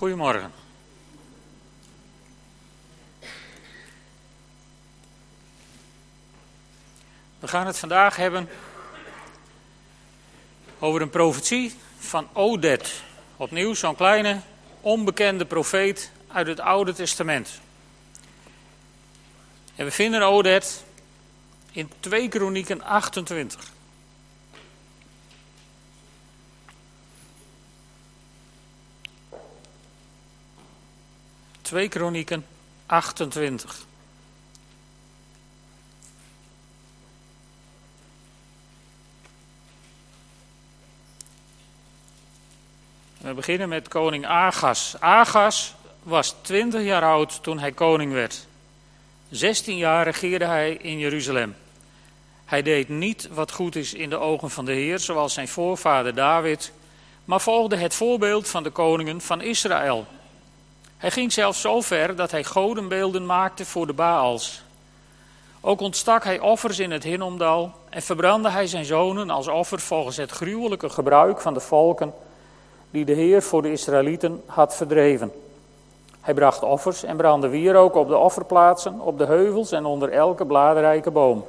Goedemorgen. We gaan het vandaag hebben over een profetie van Odet. Opnieuw zo'n kleine, onbekende profeet uit het Oude Testament. En we vinden Odet in 2 Kronieken 28. 2 Kronieken 28. We beginnen met koning Agas. Agas was 20 jaar oud toen hij koning werd. 16 jaar regeerde hij in Jeruzalem. Hij deed niet wat goed is in de ogen van de Heer, zoals zijn voorvader David, maar volgde het voorbeeld van de koningen van Israël. Hij ging zelfs zo ver dat hij godenbeelden maakte voor de Baals. Ook ontstak hij offers in het Hinnomdal en verbrandde hij zijn zonen als offer volgens het gruwelijke gebruik van de volken die de Heer voor de Israëlieten had verdreven. Hij bracht offers en brandde wierook op de offerplaatsen, op de heuvels en onder elke bladrijke boom.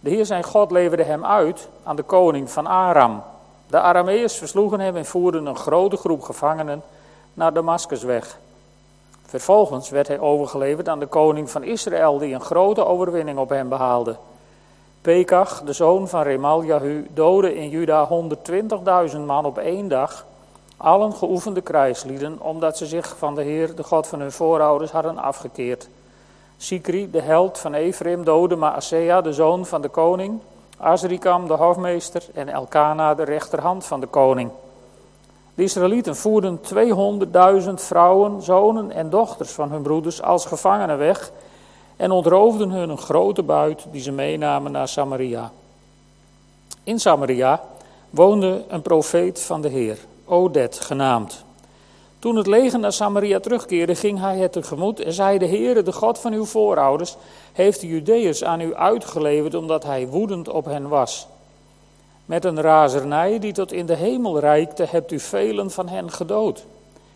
De Heer zijn God leverde hem uit aan de koning van Aram. De Arameërs versloegen hem en voerden een grote groep gevangenen naar Damascusweg. Vervolgens werd hij overgeleverd aan de koning van Israël, die een grote overwinning op hem behaalde. Pekach, de zoon van Remaljahu, doodde in Juda 120.000 man op één dag, allen geoefende krijgslieden, omdat ze zich van de Heer, de God van hun voorouders, hadden afgekeerd. Sikri, de held van Ephraim, doodde Maasea, de zoon van de koning, Azrikam, de hofmeester, en Elkana, de rechterhand van de koning. De Israëlieten voerden 200.000 vrouwen, zonen en dochters van hun broeders als gevangenen weg en ontroofden hun een grote buit die ze meenamen naar Samaria. In Samaria woonde een profeet van de Heer, Odet genaamd. Toen het leger naar Samaria terugkeerde, ging hij het tegemoet en zei: De Heere, de God van uw voorouders, heeft de Judeërs aan u uitgeleverd omdat hij woedend op hen was. Met een razernij die tot in de hemel reikte, hebt u velen van hen gedood.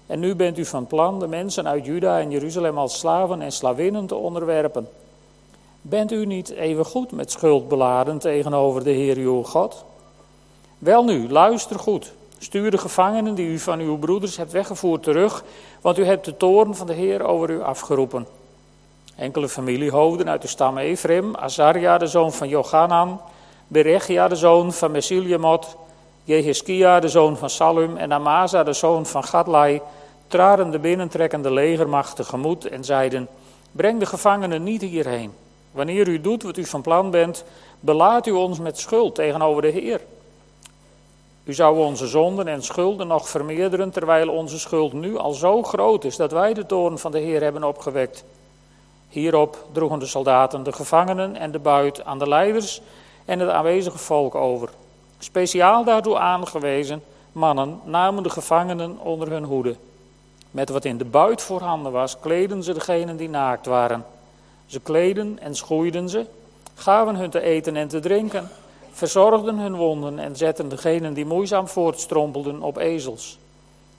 En nu bent u van plan de mensen uit Juda en Jeruzalem als slaven en slavinnen te onderwerpen. Bent u niet even goed met schuld beladen tegenover de Heer uw God? Wel nu, luister goed. Stuur de gevangenen die u van uw broeders hebt weggevoerd terug, want u hebt de toorn van de Heer over u afgeroepen. Enkele familiehoofden uit de stam Ephraim, Azaria, de zoon van Jochanan, Berechia, de zoon van Mesiljemot, Jeheskia, de zoon van Salum, en Amasa, de zoon van Gadlai, traden de binnentrekkende legermacht tegemoet en zeiden: Breng de gevangenen niet hierheen. Wanneer u doet wat u van plan bent, belaat u ons met schuld tegenover de Heer. U zou onze zonden en schulden nog vermeerderen, terwijl onze schuld nu al zo groot is dat wij de toorn van de Heer hebben opgewekt. Hierop droegen de soldaten de gevangenen en de buit aan de leiders en het aanwezige volk over. Speciaal daartoe aangewezen mannen namen de gevangenen onder hun hoede. Met wat in de buit voorhanden was, kleden ze degenen die naakt waren. Ze kleden en schoeiden ze, gaven hun te eten en te drinken, verzorgden hun wonden en zetten degenen die moeizaam voortstrompelden op ezels.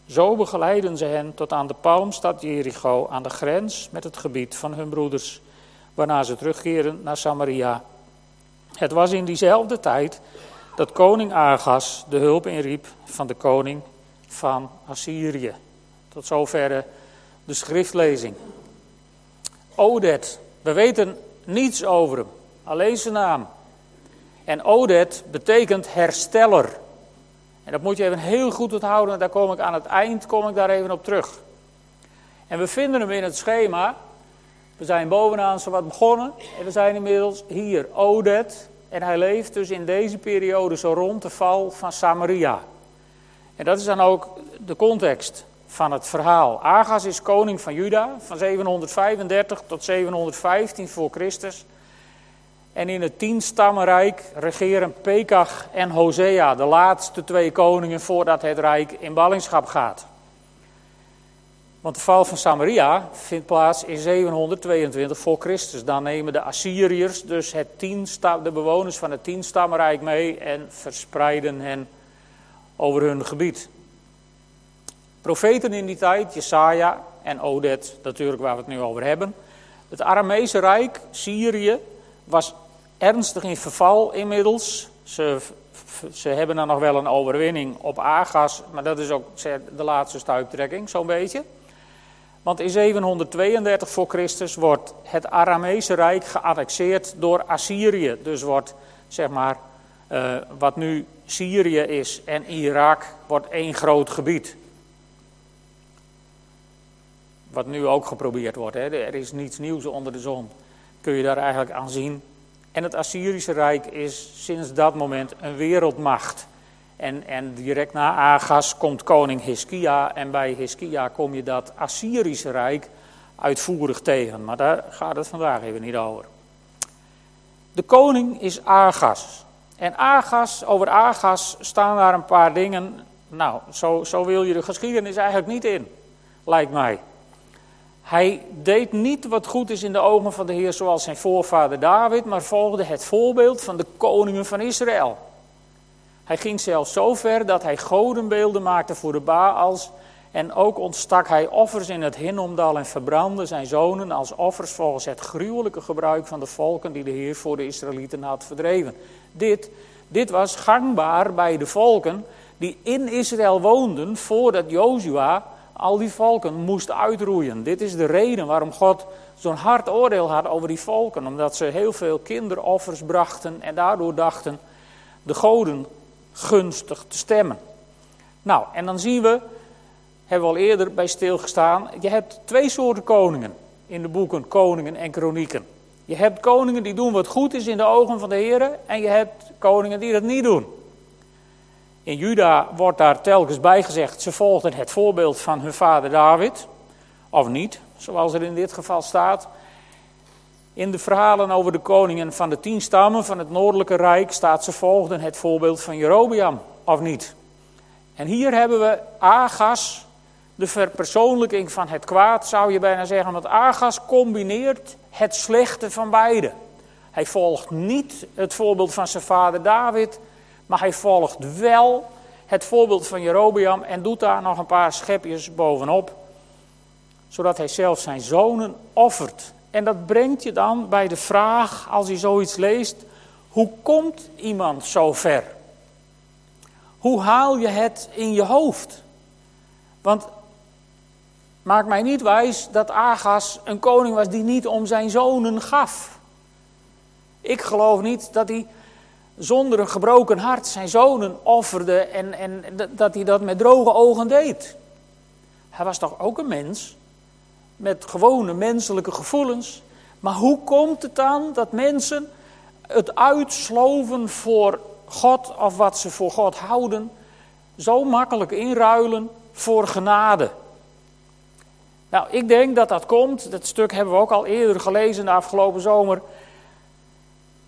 Zo begeleiden ze hen tot aan de palmstad Jericho, aan de grens met het gebied van hun broeders, waarna ze terugkeren naar Samaria. Het was in diezelfde tijd dat koning Agas de hulp inriep van de koning van Assyrië. Tot zover de schriftlezing. Odet, we weten niets over hem, alleen zijn naam. En Odet betekent hersteller. En dat moet je even heel goed onthouden, daar kom ik aan het eind kom ik daar even op terug. En we vinden hem in het schema we zijn bovenaan zo wat begonnen en we zijn inmiddels hier, Odet. En hij leeft dus in deze periode zo rond de val van Samaria. En dat is dan ook de context van het verhaal. Agas is koning van Juda van 735 tot 715 voor Christus. En in het tienstammenrijk regeren Pekach en Hosea, de laatste twee koningen voordat het rijk in ballingschap gaat. Want de val van Samaria vindt plaats in 722 voor Christus. Dan nemen de Assyriërs dus het de bewoners van het tienstammenrijk mee en verspreiden hen over hun gebied. Profeten in die tijd, Jesaja en Odet, natuurlijk waar we het nu over hebben. Het Aramese Rijk, Syrië, was ernstig in verval inmiddels. Ze, ze hebben dan nog wel een overwinning op Agas, maar dat is ook de laatste stuiptrekking, zo'n beetje. Want in 732 voor Christus wordt het Aramese Rijk geannexeerd door Assyrië. Dus wordt, zeg maar, uh, wat nu Syrië is en Irak, wordt één groot gebied. Wat nu ook geprobeerd wordt. Hè. Er is niets nieuws onder de zon. Kun je daar eigenlijk aan zien. En het Assyrische Rijk is sinds dat moment een wereldmacht. En, en direct na Agas komt koning Hiskia. En bij Hiskia kom je dat Assyrische Rijk uitvoerig tegen. Maar daar gaat het vandaag even niet over. De koning is Agas. En Agas, over Agas staan daar een paar dingen. Nou, zo, zo wil je de geschiedenis eigenlijk niet in, lijkt mij. Hij deed niet wat goed is in de ogen van de Heer zoals zijn voorvader David, maar volgde het voorbeeld van de koningen van Israël. Hij ging zelfs zo ver dat hij godenbeelden maakte voor de Baals en ook ontstak hij offers in het Hinnomdal en verbrandde zijn zonen als offers volgens het gruwelijke gebruik van de volken die de Heer voor de Israëlieten had verdreven. Dit, dit was gangbaar bij de volken die in Israël woonden voordat Jozua al die volken moest uitroeien. Dit is de reden waarom God zo'n hard oordeel had over die volken. Omdat ze heel veel kinderoffers brachten en daardoor dachten de goden gunstig te stemmen. Nou, en dan zien we, hebben we al eerder bij stilgestaan, je hebt twee soorten koningen in de boeken Koningen en Kronieken. Je hebt koningen die doen wat goed is in de ogen van de Heer en je hebt koningen die dat niet doen. In Juda wordt daar telkens bij gezegd, ze volgden het voorbeeld van hun vader David, of niet, zoals er in dit geval staat. In de verhalen over de koningen van de tien stammen van het noordelijke rijk staat ze volgden het voorbeeld van Jerobeam, of niet. En hier hebben we Agas, de verpersoonlijking van het kwaad, zou je bijna zeggen, want Agas combineert het slechte van beide. Hij volgt niet het voorbeeld van zijn vader David, maar hij volgt wel het voorbeeld van Jerobeam en doet daar nog een paar schepjes bovenop, zodat hij zelf zijn zonen offert. En dat brengt je dan bij de vraag, als je zoiets leest, hoe komt iemand zo ver? Hoe haal je het in je hoofd? Want maak mij niet wijs dat Agas een koning was die niet om zijn zonen gaf. Ik geloof niet dat hij zonder een gebroken hart zijn zonen offerde en, en dat hij dat met droge ogen deed. Hij was toch ook een mens met gewone menselijke gevoelens. Maar hoe komt het dan dat mensen het uitsloven voor God of wat ze voor God houden, zo makkelijk inruilen voor genade? Nou, ik denk dat dat komt, dat stuk hebben we ook al eerder gelezen de afgelopen zomer.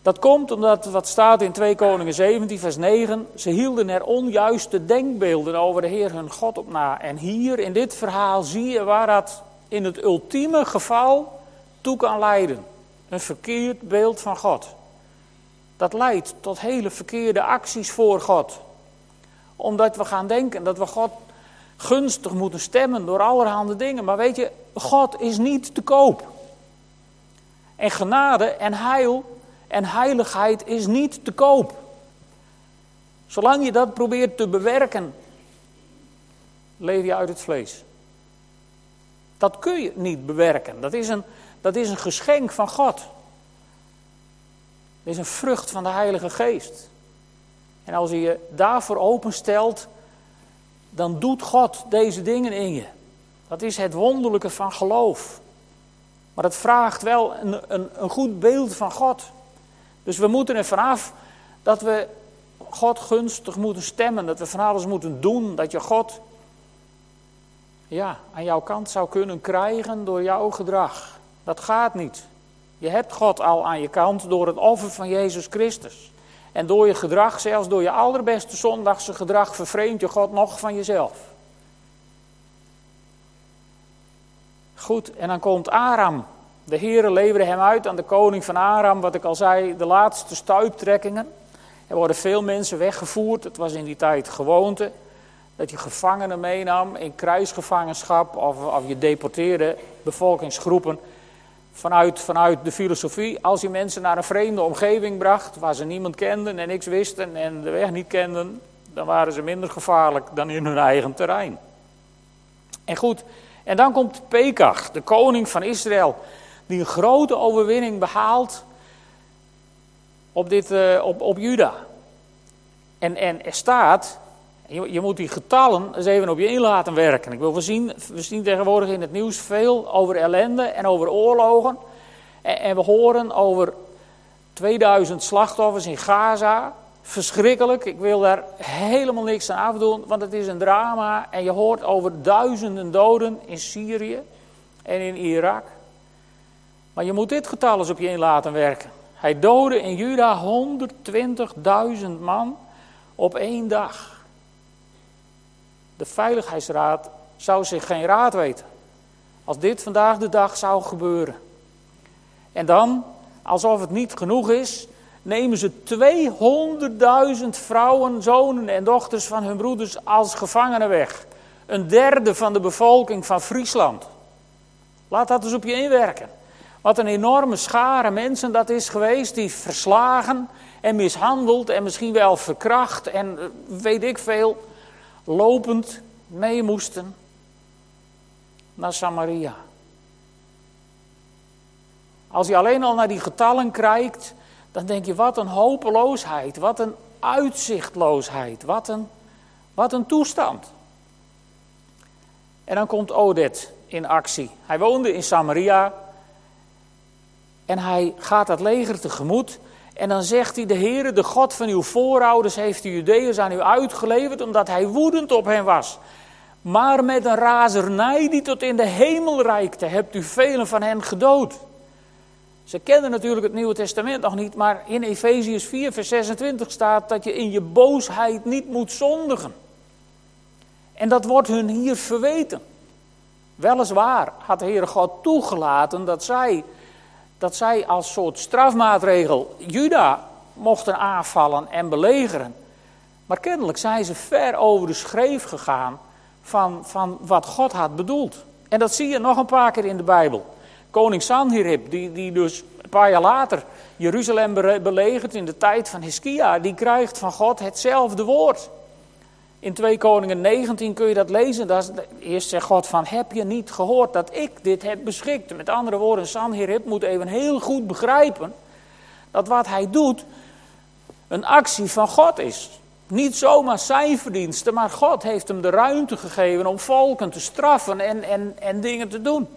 Dat komt omdat wat staat in 2 Koningen 17, vers 9. Ze hielden er onjuiste denkbeelden over de Heer hun God op na. En hier in dit verhaal zie je waar dat in het ultieme geval toe kan leiden. Een verkeerd beeld van God. Dat leidt tot hele verkeerde acties voor God. Omdat we gaan denken dat we God gunstig moeten stemmen door allerhande dingen. Maar weet je, God is niet te koop. En genade en heil en heiligheid is niet te koop. Zolang je dat probeert te bewerken, leef je uit het vlees. Dat kun je niet bewerken. Dat is een, dat is een geschenk van God. Dat is een vrucht van de Heilige Geest. En als je je daarvoor openstelt, dan doet God deze dingen in je. Dat is het wonderlijke van geloof. Maar het vraagt wel een, een, een goed beeld van God. Dus we moeten er vanaf dat we God gunstig moeten stemmen, dat we van alles moeten doen, dat je God ja, aan jouw kant zou kunnen krijgen door jouw gedrag. Dat gaat niet. Je hebt God al aan je kant door het offer van Jezus Christus. En door je gedrag, zelfs door je allerbeste zondagse gedrag, vervreemd je God nog van jezelf. Goed, en dan komt Aram. De heren leveren hem uit aan de koning van Aram, wat ik al zei, de laatste stuiptrekkingen. Er worden veel mensen weggevoerd, het was in die tijd gewoonte dat je gevangenen meenam in kruisgevangenschap of, of je deporteerde bevolkingsgroepen vanuit, vanuit de filosofie. Als je mensen naar een vreemde omgeving bracht waar ze niemand kenden en niks wisten en de weg niet kenden, dan waren ze minder gevaarlijk dan in hun eigen terrein. En goed, en dan komt Pekach, de koning van Israël, die een grote overwinning behaalt op, dit, uh, op, op Juda. En, en er staat, je, je, moet die getallen eens even op je in laten werken. Ik wil, we, zien, we zien tegenwoordig in het nieuws veel over ellende en over oorlogen. En, en we horen over 2000 slachtoffers in Gaza. Verschrikkelijk, ik wil daar helemaal niks aan afdoen, want het is een drama. En je hoort over duizenden doden in Syrië en in Irak. Maar je moet dit getal eens op je in laten werken. Hij doodde in Juda 120.000 man op één dag. De Veiligheidsraad zou zich geen raad weten als dit vandaag de dag zou gebeuren. En dan, alsof het niet genoeg is, nemen ze 200.000 vrouwen, zonen en dochters van hun broeders als gevangenen weg. Een derde van de bevolking van Friesland. Laat dat eens op je inwerken. Wat een enorme schare mensen dat is geweest, die verslagen en mishandeld en misschien wel verkracht en eh, weet ik veel, lopend mee moesten naar Samaria. Als je alleen al naar die getallen kijkt, dan denk je wat een hopeloosheid, wat een uitzichtloosheid, wat een, wat een toestand. En dan komt Odet in actie. Hij woonde in Samaria en hij gaat dat leger tegemoet. En dan zegt hij, de Heere, de God van uw voorouders, heeft de Judeërs aan u uitgeleverd, omdat hij woedend op hen was. Maar met een razernij die tot in de hemel reikte, hebt u velen van hen gedood. Ze kennen natuurlijk het Nieuwe Testament nog niet, maar in Efeziërs 4, vers 26 staat dat je in je boosheid niet moet zondigen. En dat wordt hun hier verweten. Weliswaar had de Heere God toegelaten dat zij dat zij als soort strafmaatregel Juda mochten aanvallen en belegeren. Maar kennelijk zijn ze ver over de schreef gegaan van, van wat God had bedoeld. En dat zie je nog een paar keer in de Bijbel. Koning Sanherib, die, die dus een paar jaar later Jeruzalem belegert in de tijd van Hiskia, die krijgt van God hetzelfde woord. In 2 Koningen 19 kun je dat lezen. Dat eerst zegt God van, heb je niet gehoord dat ik dit heb beschikt? Met andere woorden, Sanherib moet even heel goed begrijpen dat wat hij doet een actie van God is. Niet zomaar zijn verdiensten, maar God heeft hem de ruimte gegeven om volken te straffen en, en, en dingen te doen.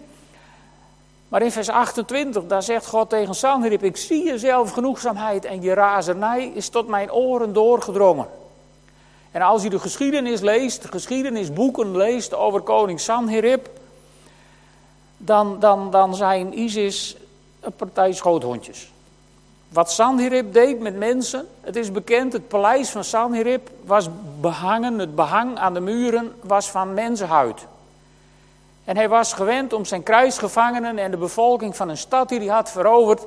Maar in vers 28, daar zegt God tegen Sanherib, ik zie je zelf genoegzaamheid en je razernij is tot mijn oren doorgedrongen. En als u de geschiedenis leest, de geschiedenisboeken leest over koning Sanherib, dan, dan, dan zijn ISIS een partij schoothondjes. Wat Sanherib deed met mensen, het is bekend, het paleis van Sanherib was behangen, het behang aan de muren was van mensenhuid. En hij was gewend om zijn kruisgevangenen en de bevolking van een stad die hij had veroverd,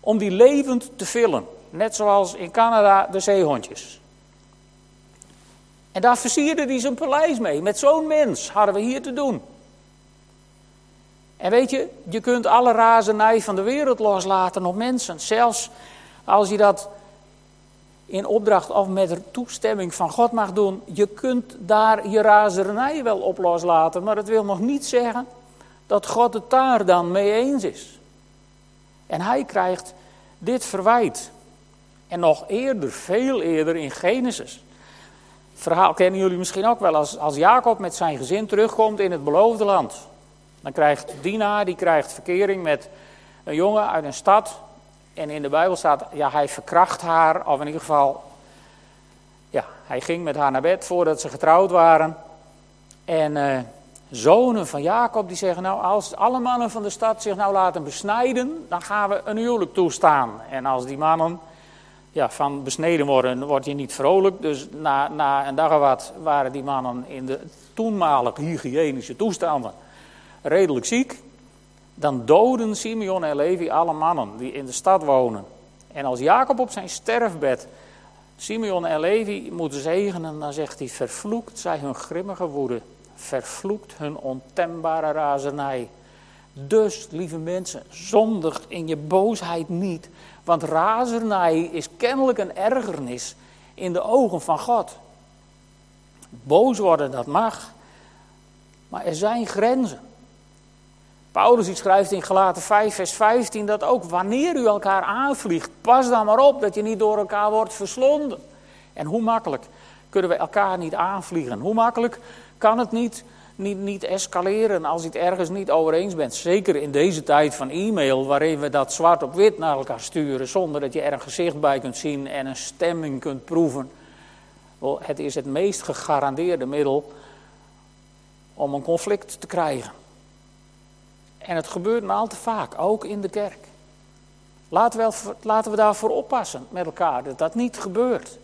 om die levend te vullen. Net zoals in Canada de zeehondjes. En daar versierde hij zijn paleis mee. Met zo'n mens hadden we hier te doen. En weet je, je kunt alle razernij van de wereld loslaten op mensen. Zelfs als je dat in opdracht of met toestemming van God mag doen. Je kunt daar je razernij wel op loslaten. Maar dat wil nog niet zeggen dat God het daar dan mee eens is. En hij krijgt dit verwijt. En nog eerder, veel eerder in Genesis verhaal kennen jullie misschien ook wel. Als, als Jacob met zijn gezin terugkomt in het beloofde land. Dan krijgt Dina, die krijgt verkering met een jongen uit een stad. En in de Bijbel staat, ja, hij verkracht haar. Of in ieder geval, ja, hij ging met haar naar bed voordat ze getrouwd waren. En uh, zonen van Jacob die zeggen, nou, als alle mannen van de stad zich nou laten besnijden, dan gaan we een huwelijk toestaan. En als die mannen ja, van besneden worden, word je niet vrolijk. Dus na, na een dag of wat waren die mannen in de toenmalige hygiënische toestanden redelijk ziek. Dan doden Simeon en Levi alle mannen die in de stad wonen. En als Jacob op zijn sterfbed Simeon en Levi moeten zegenen, dan zegt hij: Vervloekt zij hun grimmige woede, vervloekt hun ontembare razernij. Dus, lieve mensen, zondig in je boosheid niet, want razernij is kennelijk een ergernis in de ogen van God. Boos worden, dat mag, maar er zijn grenzen. Paulus schrijft in Galaten 5, vers 15 dat ook wanneer u elkaar aanvliegt, pas dan maar op dat je niet door elkaar wordt verslonden. En hoe makkelijk kunnen we elkaar niet aanvliegen? Hoe makkelijk kan het niet, niet, niet escaleren als je het ergens niet over eens bent? Zeker in deze tijd van e-mail, waarin we dat zwart op wit naar elkaar sturen, zonder dat je er een gezicht bij kunt zien en een stemming kunt proeven. Het is het meest gegarandeerde middel om een conflict te krijgen. En het gebeurt maar al te vaak, ook in de kerk. Laten we, laten we daarvoor oppassen met elkaar, dat dat niet gebeurt.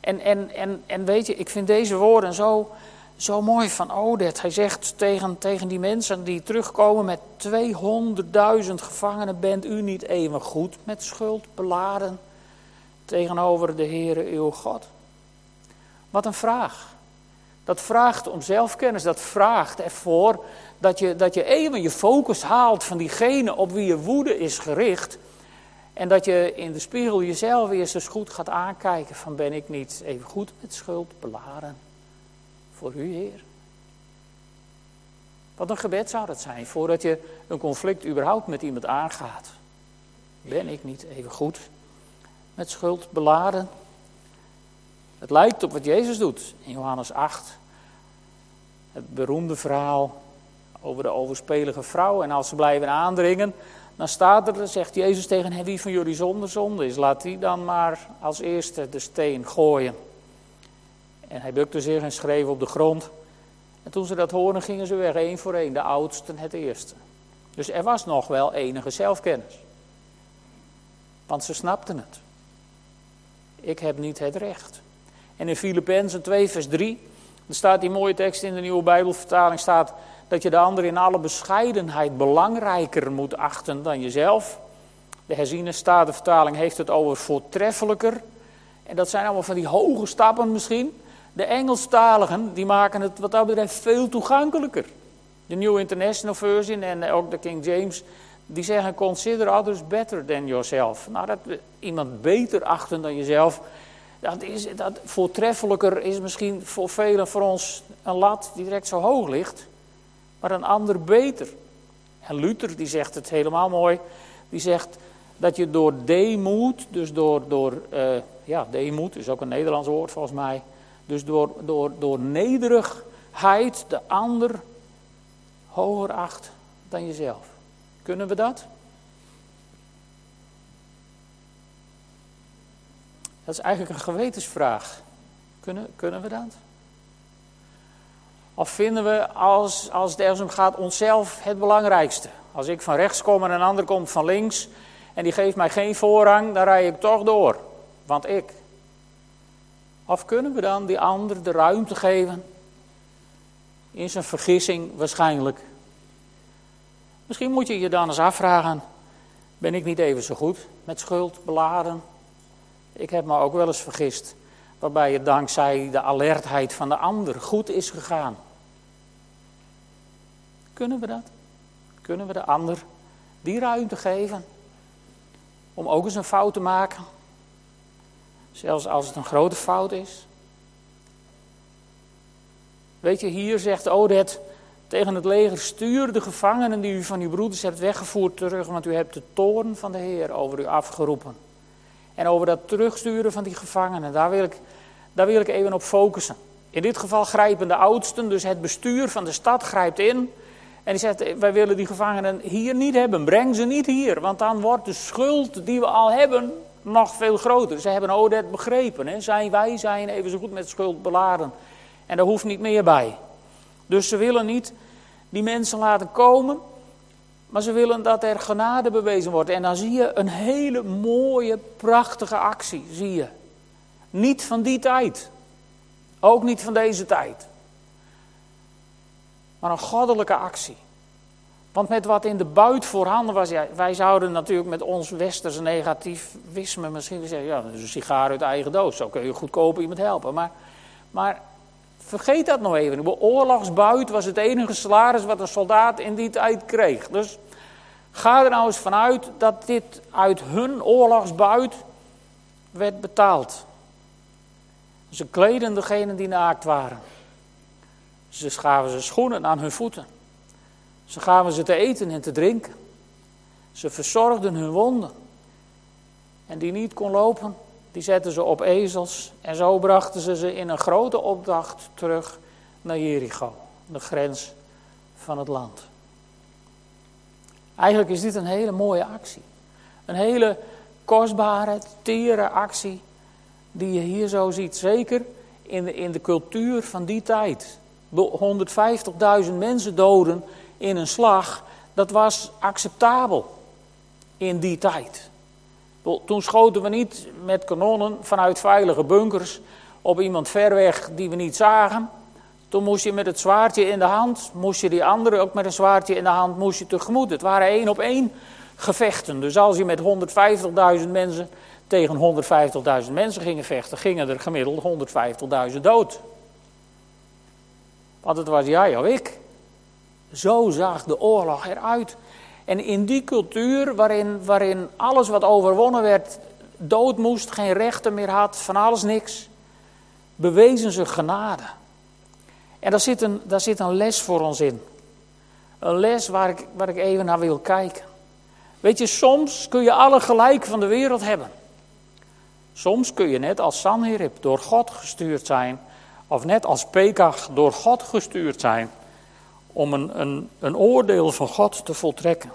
En, en, en, en weet je, ik vind deze woorden zo, zo mooi van Odet. Hij zegt tegen, tegen die mensen die terugkomen met 200.000 gevangenen: Bent u niet even goed met schuld beladen tegenover de Heere uw God? Wat een vraag. Dat vraagt om zelfkennis, dat vraagt ervoor dat je, dat je even je focus haalt van diegene op wie je woede is gericht. En dat je in de spiegel jezelf eerst eens goed gaat aankijken van ben ik niet even goed met schuld beladen voor u Heer. Wat een gebed zou dat zijn voordat je een conflict überhaupt met iemand aangaat. Ben ik niet even goed met schuld beladen? Het lijkt op wat Jezus doet in Johannes 8. Het beroemde verhaal over de overspelige vrouw. En als ze blijven aandringen, dan staat er, zegt Jezus tegen hen, wie van jullie zonder zonde is, laat die dan maar als eerste de steen gooien. En hij bukte zich en schreef op de grond. En toen ze dat hoorden, gingen ze weg, één voor één, de oudsten het eerste. Dus er was nog wel enige zelfkennis. Want ze snapten het. Ik heb niet het recht. En in Filippenzen 2, vers 3, er staat die mooie tekst in de nieuwe Bijbelvertaling, staat dat je de ander in alle bescheidenheid belangrijker moet achten dan jezelf. De herziene statenvertaling heeft het over voortreffelijker. En dat zijn allemaal van die hoge stappen misschien. De Engelstaligen die maken het wat dat betreft veel toegankelijker. De New International Version en ook de King James, die zeggen consider others better than yourself. Nou, dat iemand beter achten dan jezelf, dat is, dat voortreffelijker is misschien voor velen voor ons een lat die direct zo hoog ligt maar een ander beter. En Luther die zegt het helemaal mooi. Die zegt dat je door deemoed, dus door, door uh, ja, deemoed is ook een Nederlands woord volgens mij. Dus door, door, door nederigheid de ander hoger acht dan jezelf. Kunnen we dat? Dat is eigenlijk een gewetensvraag. Kunnen, kunnen we dat? Of vinden we, als, als het ergens om gaat, onszelf het belangrijkste? Als ik van rechts kom en een ander komt van links en die geeft mij geen voorrang, dan rij ik toch door. Want ik. Of kunnen we dan die ander de ruimte geven? In zijn vergissing waarschijnlijk. Misschien moet je je dan eens afvragen: ben ik niet even zo goed met schuld beladen? Ik heb me ook wel eens vergist, waarbij het dankzij de alertheid van de ander goed is gegaan. Kunnen we dat? Kunnen we de ander die ruimte geven om ook eens een fout te maken? Zelfs als het een grote fout is. Weet je, hier zegt Odet tegen het leger: stuur de gevangenen die u van uw broeders hebt weggevoerd terug, want u hebt de toorn van de Heer over u afgeroepen. En over dat terugsturen van die gevangenen, daar wil ik, daar wil ik even op focussen. In dit geval grijpen de oudsten, dus het bestuur van de stad grijpt in en die zegt, wij willen die gevangenen hier niet hebben, breng ze niet hier. Want dan wordt de schuld die we al hebben nog veel groter. Ze hebben Odet begrepen. Hè? Zijn, wij zijn even zo goed met schuld beladen. En daar hoeft niet meer bij. Dus ze willen niet die mensen laten komen. Maar ze willen dat er genade bewezen wordt. En dan zie je een hele mooie, prachtige actie. Zie je. Niet van die tijd. Ook niet van deze tijd maar een goddelijke actie. Want met wat in de buit voorhanden was, wij zouden natuurlijk met ons westerse negativisme misschien zeggen, ja, een sigaar uit eigen doos, zo kun je goedkoop iemand helpen. Maar, maar vergeet dat nog even. De oorlogsbuit was het enige salaris wat een soldaat in die tijd kreeg. Dus ga er nou eens vanuit dat dit uit hun oorlogsbuit werd betaald. Ze kleden degenen die naakt waren. Ze schaven ze schoenen aan hun voeten. Ze gaven ze te eten en te drinken. Ze verzorgden hun wonden. En die niet kon lopen, die zetten ze op ezels. En zo brachten ze ze in een grote opdracht terug naar Jericho, de grens van het land. Eigenlijk is dit een hele mooie actie. Een hele kostbare, tere actie die je hier zo ziet. Zeker in de, in de cultuur van die tijd. 150.000 mensen doden in een slag, dat was acceptabel in die tijd. Toen schoten we niet met kanonnen vanuit veilige bunkers op iemand ver weg die we niet zagen. Toen moest je met het zwaardje in de hand, moest je die andere ook met een zwaardje in de hand, moest je tegemoet. Het waren één op één gevechten. Dus als je met 150.000 mensen tegen 150.000 mensen ging vechten, gingen er gemiddeld 150.000 dood. Want het was jij of ik. Zo zag de oorlog eruit. En in die cultuur waarin, waarin alles wat overwonnen werd dood moest, geen rechten meer had, van alles niks, bewezen ze genade. En daar zit een, daar zit een les voor ons in. Een les waar ik, waar ik even naar wil kijken. Weet je, soms kun je alle gelijk van de wereld hebben. Soms kun je net als Sanherib door God gestuurd zijn, of net als Pekach door God gestuurd zijn om een, een, een oordeel van God te voltrekken.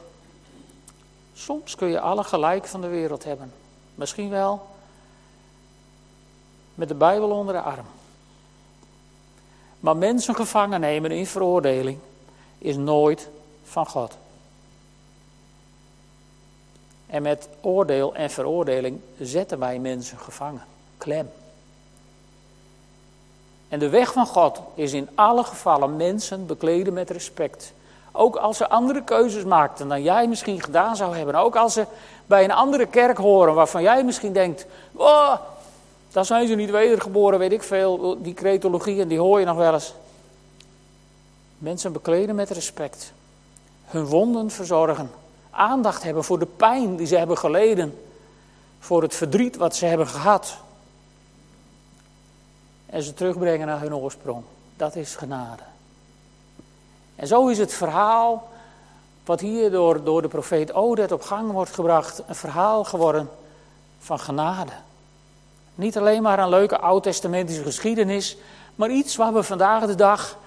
Soms kun je alle gelijk van de wereld hebben. Misschien wel met de Bijbel onder de arm. Maar mensen gevangen nemen in veroordeling is nooit van God. En met oordeel en veroordeling zetten wij mensen gevangen, klem. En de weg van God is in alle gevallen mensen bekleden met respect. Ook als ze andere keuzes maakten dan jij misschien gedaan zou hebben. Ook als ze bij een andere kerk horen waarvan jij misschien denkt: oh, daar zijn ze niet wedergeboren, weet ik veel. Die cretologie en die hoor je nog wel eens. Mensen bekleden met respect. Hun wonden verzorgen. Aandacht hebben voor de pijn die ze hebben geleden. Voor het verdriet wat ze hebben gehad en ze terugbrengen naar hun oorsprong. Dat is genade. En zo is het verhaal wat hier door, door de profeet Odet op gang wordt gebracht, een verhaal geworden van genade. Niet alleen maar een leuke oud-testamentische geschiedenis, maar iets waar we vandaag de dag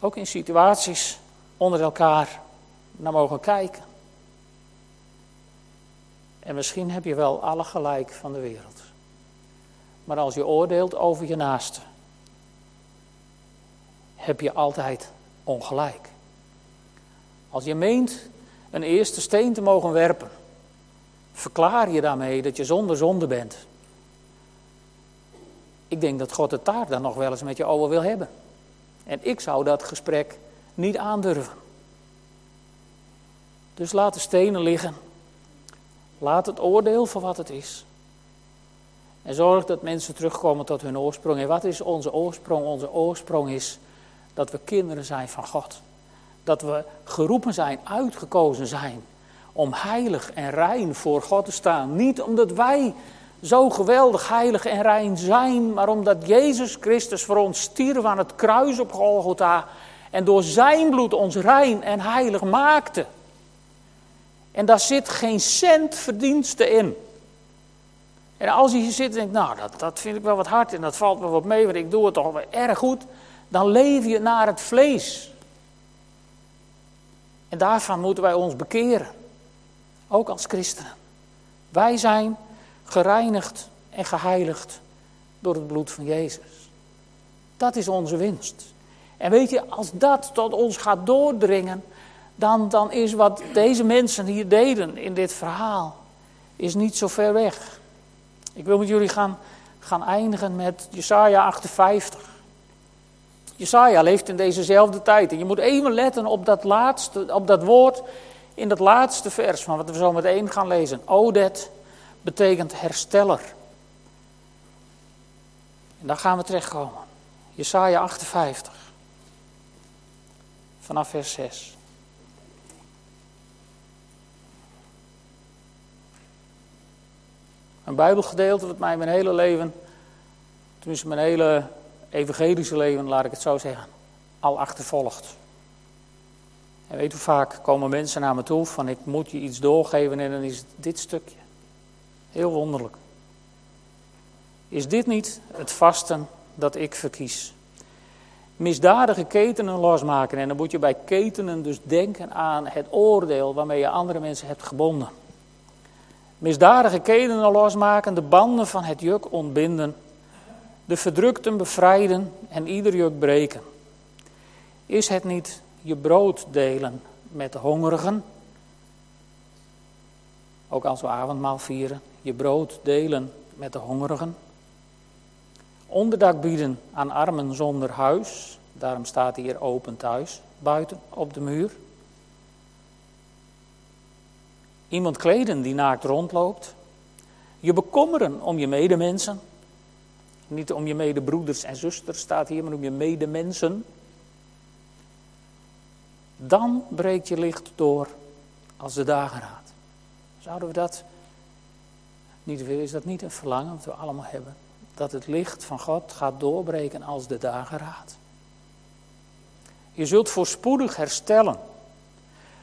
ook in situaties onder elkaar naar mogen kijken. En misschien heb je wel alle gelijk van de wereld maar als je oordeelt over je naaste, heb je altijd ongelijk. Als je meent een eerste steen te mogen werpen, verklaar je daarmee dat je zonder zonde bent. Ik denk dat God het daar dan nog wel eens met je over wil hebben. En ik zou dat gesprek niet aandurven. Dus laat de stenen liggen. Laat het oordeel voor wat het is. En zorg dat mensen terugkomen tot hun oorsprong. En wat is onze oorsprong? Onze oorsprong is dat we kinderen zijn van God. Dat we geroepen zijn, uitgekozen zijn om heilig en rein voor God te staan. Niet omdat wij zo geweldig heilig en rein zijn, maar omdat Jezus Christus voor ons stierf aan het kruis op Golgotha en door zijn bloed ons rein en heilig maakte. En daar zit geen cent verdienste in. En als je hier zit en denkt, nou, dat, dat vind ik wel wat hard en dat valt me wat mee, want ik doe het toch wel erg goed, dan leef je naar het vlees. En daarvan moeten wij ons bekeren, ook als christenen. Wij zijn gereinigd en geheiligd door het bloed van Jezus. Dat is onze winst. En weet je, als dat tot ons gaat doordringen, dan, dan is wat deze mensen hier deden in dit verhaal, is niet zo ver weg. Ik wil met jullie gaan, gaan eindigen met Jesaja 58. Jesaja leeft in dezezelfde tijd. En je moet even letten op dat, laatste, op dat woord in dat laatste vers van wat we zo meteen gaan lezen. Odet betekent hersteller. En daar gaan we terechtkomen. Jesaja 58. Vanaf vers 6. Een bijbelgedeelte wat mij mijn hele leven, tenminste mijn hele evangelische leven, laat ik het zo zeggen, al achtervolgt. En weet hoe vaak komen mensen naar me toe van ik moet je iets doorgeven en dan is dit stukje. Heel wonderlijk. Is dit niet het vasten dat ik verkies? Misdadige ketenen losmaken. En dan moet je bij ketenen dus denken aan het oordeel waarmee je andere mensen hebt gebonden. Misdadige ketenen losmaken, de banden van het juk ontbinden, de verdrukten bevrijden en ieder juk breken. Is het niet je brood delen met de hongerigen? Ook als we avondmaal vieren, je brood delen met de hongerigen. Onderdak bieden aan armen zonder huis, daarom staat hier open thuis, buiten op de muur. Iemand kleden die naakt rondloopt. Je bekommeren om je medemensen. Niet om je medebroeders en zusters staat hier, maar om je medemensen. Dan breekt je licht door als de dageraad. Zouden we dat niet willen? Is dat niet een verlangen dat we allemaal hebben? Dat het licht van God gaat doorbreken als de dageraad. Je zult voorspoedig herstellen.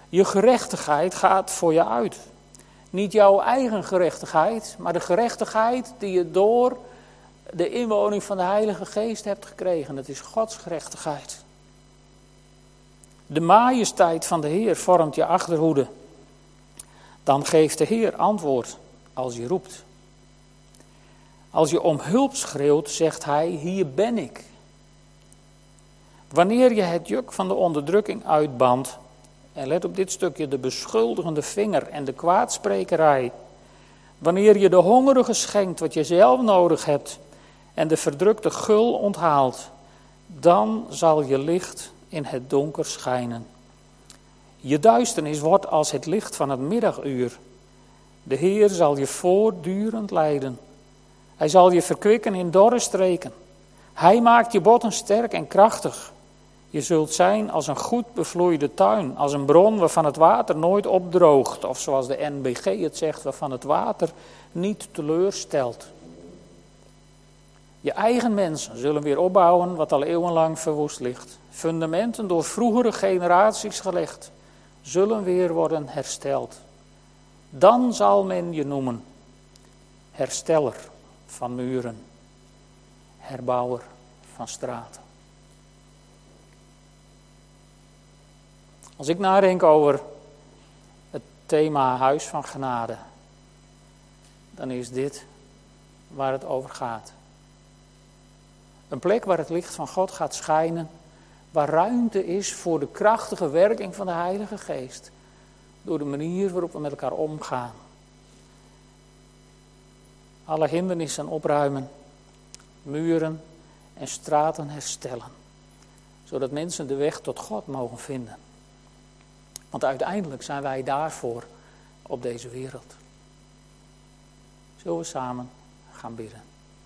Je gerechtigheid gaat voor je uit. Niet jouw eigen gerechtigheid, maar de gerechtigheid die je door de inwoning van de Heilige Geest hebt gekregen. Dat is Gods gerechtigheid. De majesteit van de Heer vormt je achterhoede. Dan geeft de Heer antwoord als je roept. Als je om hulp schreeuwt, zegt Hij: Hier ben ik. Wanneer je het juk van de onderdrukking uitbandt, en let op dit stukje, de beschuldigende vinger en de kwaadsprekerij. Wanneer je de hongerige schenkt wat je zelf nodig hebt en de verdrukte gul onthaalt, dan zal je licht in het donker schijnen. Je duisternis wordt als het licht van het middaguur. De Heer zal je voortdurend leiden. Hij zal je verkwikken in dorre streken. Hij maakt je botten sterk en krachtig. Je zult zijn als een goed bevloeide tuin, als een bron waarvan het water nooit opdroogt, of zoals de NBG het zegt, waarvan het water niet teleurstelt. Je eigen mensen zullen weer opbouwen wat al eeuwenlang verwoest ligt. Fundamenten door vroegere generaties gelegd, zullen weer worden hersteld. Dan zal men je noemen hersteller van muren, herbouwer van straten. Als ik nadenk over het thema Huis van Genade, dan is dit waar het over gaat. Een plek waar het licht van God gaat schijnen, waar ruimte is voor de krachtige werking van de Heilige Geest, door de manier waarop we met elkaar omgaan. Alle hindernissen opruimen, muren en straten herstellen, zodat mensen de weg tot God mogen vinden. Want uiteindelijk zijn wij daarvoor op deze wereld. Zullen we samen gaan bidden?